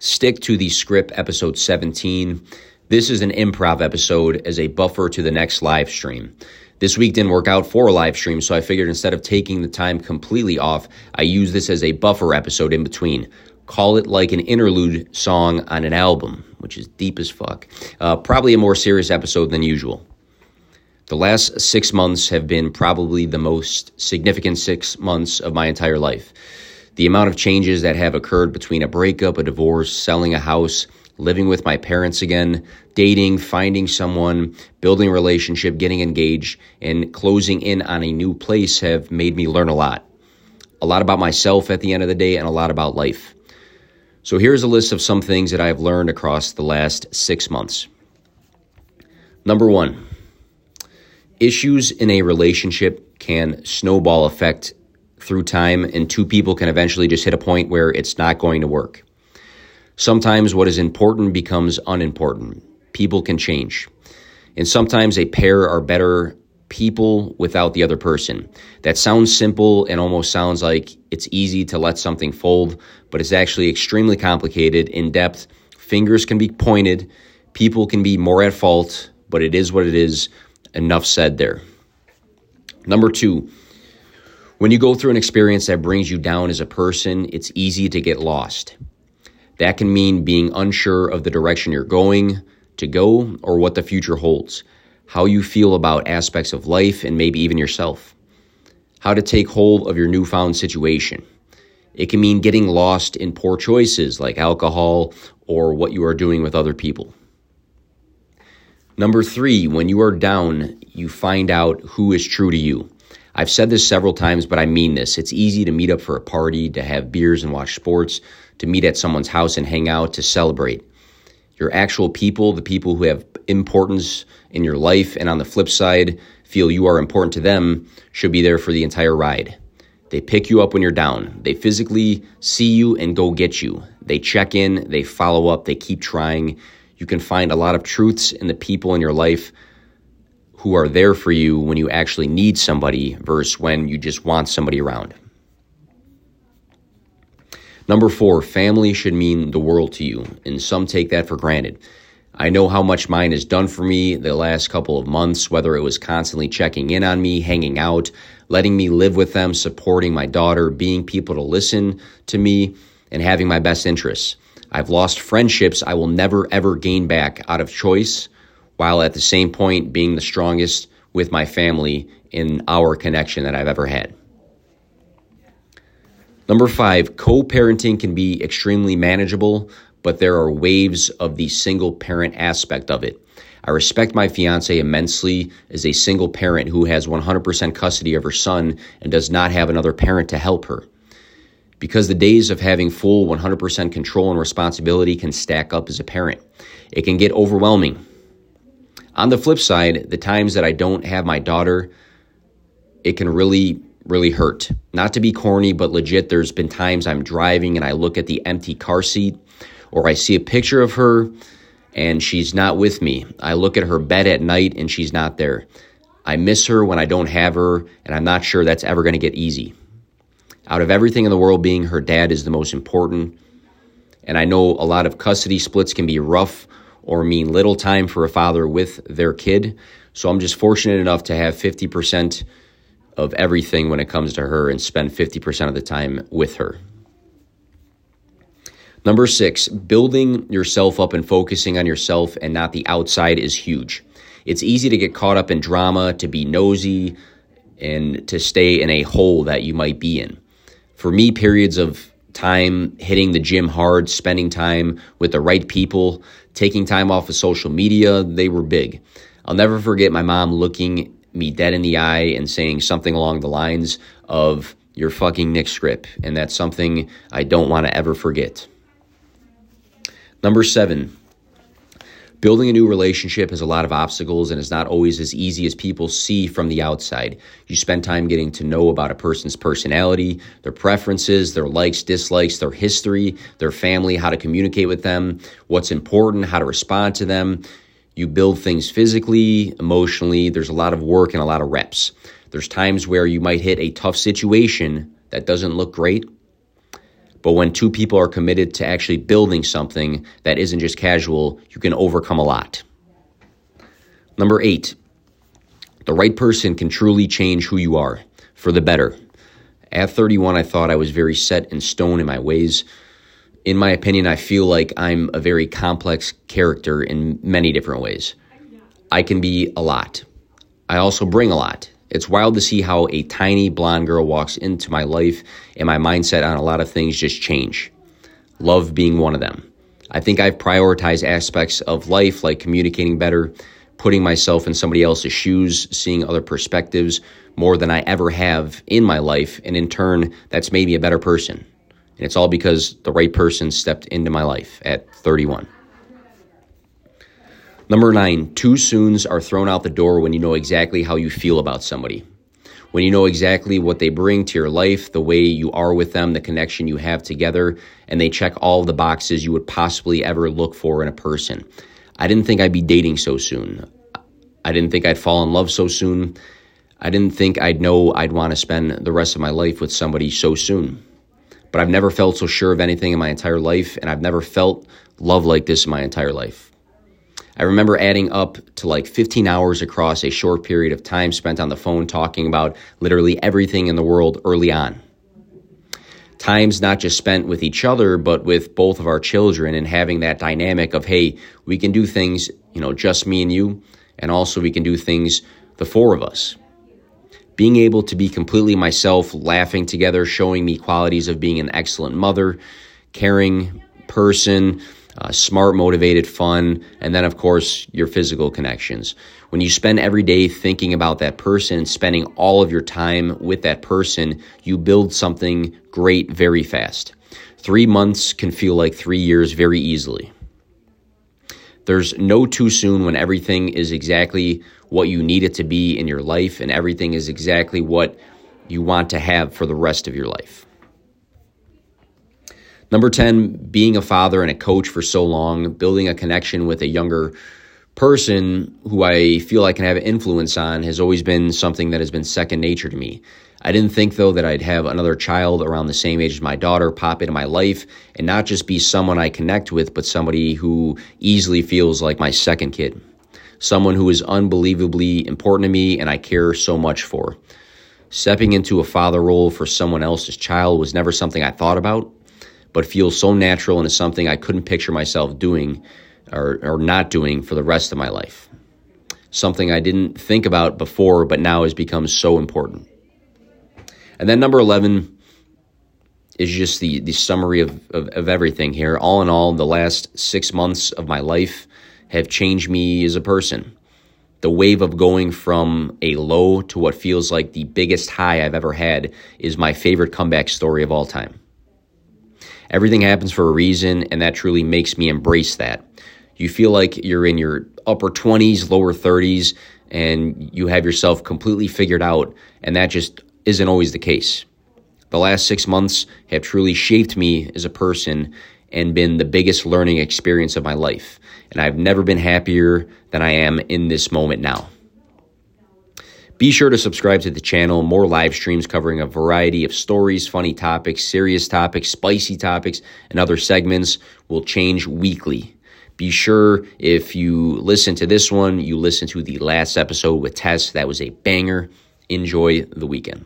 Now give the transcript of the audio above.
Stick to the Skrip, episode 17. This is an improv episode as a buffer to the next live stream. This week didn't work out for a live stream, so I figured instead of taking the time completely off, I use this as a buffer episode in between. Call it like an interlude song on an album, which is deep as fuck. Uh, probably a more serious episode than usual. The last six months have been probably the most significant six months of my entire life. The amount of changes that have occurred between a breakup, a divorce, selling a house, living with my parents again, dating, finding someone, building a relationship, getting engaged, and closing in on a new place have made me learn a lot. A lot about myself at the end of the day and a lot about life. So here's a list of some things that I have learned across the last six months. Number one, issues in a relationship can snowball effect through time, and two people can eventually just hit a point where it's not going to work. Sometimes what is important becomes unimportant. People can change. And sometimes a pair are better people without the other person. That sounds simple and almost sounds like it's easy to let something fold, but it's actually extremely complicated, in depth. Fingers can be pointed, people can be more at fault, but it is what it is. Enough said there. Number two, when you go through an experience that brings you down as a person, it's easy to get lost. That can mean being unsure of the direction you're going to go or what the future holds how you feel about aspects of life and maybe even yourself, how to take hold of your newfound situation. It can mean getting lost in poor choices like alcohol or what you are doing with other people. Number three, when you are down, you find out who is true to you. I've said this several times, but I mean this. It's easy to meet up for a party, to have beers and watch sports, to meet at someone's house and hang out, to celebrate. Your actual people, the people who have importance in your life and on the flip side feel you are important to them should be there for the entire ride. They pick you up when you're down. They physically see you and go get you. They check in, they follow up, they keep trying. You can find a lot of truths in the people in your life who are there for you when you actually need somebody versus when you just want somebody around. Number four, family should mean the world to you, and some take that for granted. I know how much mine has done for me the last couple of months, whether it was constantly checking in on me, hanging out, letting me live with them, supporting my daughter, being people to listen to me, and having my best interests. I've lost friendships I will never ever gain back out of choice, while at the same point being the strongest with my family in our connection that I've ever had. Number five, co parenting can be extremely manageable, but there are waves of the single parent aspect of it. I respect my fiance immensely as a single parent who has 100% custody of her son and does not have another parent to help her. Because the days of having full 100% control and responsibility can stack up as a parent. It can get overwhelming. On the flip side, the times that I don't have my daughter, it can really, really hurt. Not to be corny, but legit, there's been times I'm driving and I look at the empty car seat or I see a picture of her and she's not with me. I look at her bed at night and she's not there. I miss her when I don't have her, and I'm not sure that's ever going to get easy. Out of everything in the world, being her dad is the most important. And I know a lot of custody splits can be rough or mean little time for a father with their kid. So I'm just fortunate enough to have 50% of everything when it comes to her and spend 50% of the time with her. Number six, building yourself up and focusing on yourself and not the outside is huge. It's easy to get caught up in drama, to be nosy, and to stay in a hole that you might be in. For me, periods of time hitting the gym hard, spending time with the right people, taking time off of social media, they were big. I'll never forget my mom looking me dead in the eye and saying something along the lines of, You're fucking Nick Skrip. And that's something I don't want to ever forget. Number seven, building a new relationship has a lot of obstacles and is not always as easy as people see from the outside. You spend time getting to know about a person's personality, their preferences, their likes, dislikes, their history, their family, how to communicate with them, what's important, how to respond to them. You build things physically, emotionally. There's a lot of work and a lot of reps. There's times where you might hit a tough situation that doesn't look great, But when two people are committed to actually building something that isn't just casual, you can overcome a lot. Number eight, the right person can truly change who you are for the better. At 31, I thought I was very set in stone in my ways. In my opinion, I feel like I'm a very complex character in many different ways. I can be a lot. I also bring a lot. It's wild to see how a tiny blonde girl walks into my life and my mindset on a lot of things just change. Love being one of them. I think I've prioritized aspects of life like communicating better, putting myself in somebody else's shoes, seeing other perspectives more than I ever have in my life. And in turn, that's made me a better person. And it's all because the right person stepped into my life at 31. Number nine, too soons are thrown out the door when you know exactly how you feel about somebody. When you know exactly what they bring to your life, the way you are with them, the connection you have together, and they check all the boxes you would possibly ever look for in a person. I didn't think I'd be dating so soon. I didn't think I'd fall in love so soon. I didn't think I'd know I'd want to spend the rest of my life with somebody so soon. But I've never felt so sure of anything in my entire life, and I've never felt love like this in my entire life. I remember adding up to like 15 hours across a short period of time spent on the phone talking about literally everything in the world early on. Times not just spent with each other, but with both of our children and having that dynamic of, hey, we can do things, you know, just me and you, and also we can do things, the four of us. Being able to be completely myself, laughing together, showing me qualities of being an excellent mother, caring person, uh, smart, motivated, fun, and then, of course, your physical connections. When you spend every day thinking about that person and spending all of your time with that person, you build something great very fast. Three months can feel like three years very easily. There's no too soon when everything is exactly what you need it to be in your life and everything is exactly what you want to have for the rest of your life. Number 10, being a father and a coach for so long, building a connection with a younger person who I feel I can have influence on has always been something that has been second nature to me. I didn't think, though, that I'd have another child around the same age as my daughter pop into my life and not just be someone I connect with, but somebody who easily feels like my second kid. Someone who is unbelievably important to me and I care so much for. Stepping into a father role for someone else's child was never something I thought about but feels so natural and is something I couldn't picture myself doing or, or not doing for the rest of my life. Something I didn't think about before, but now has become so important. And then number 11 is just the, the summary of, of, of everything here. All in all, the last six months of my life have changed me as a person. The wave of going from a low to what feels like the biggest high I've ever had is my favorite comeback story of all time. Everything happens for a reason, and that truly makes me embrace that. You feel like you're in your upper 20s, lower 30s, and you have yourself completely figured out, and that just isn't always the case. The last six months have truly shaped me as a person and been the biggest learning experience of my life. And I've never been happier than I am in this moment now. Be sure to subscribe to the channel. More live streams covering a variety of stories, funny topics, serious topics, spicy topics, and other segments will change weekly. Be sure if you listen to this one, you listen to the last episode with Tess. That was a banger. Enjoy the weekend.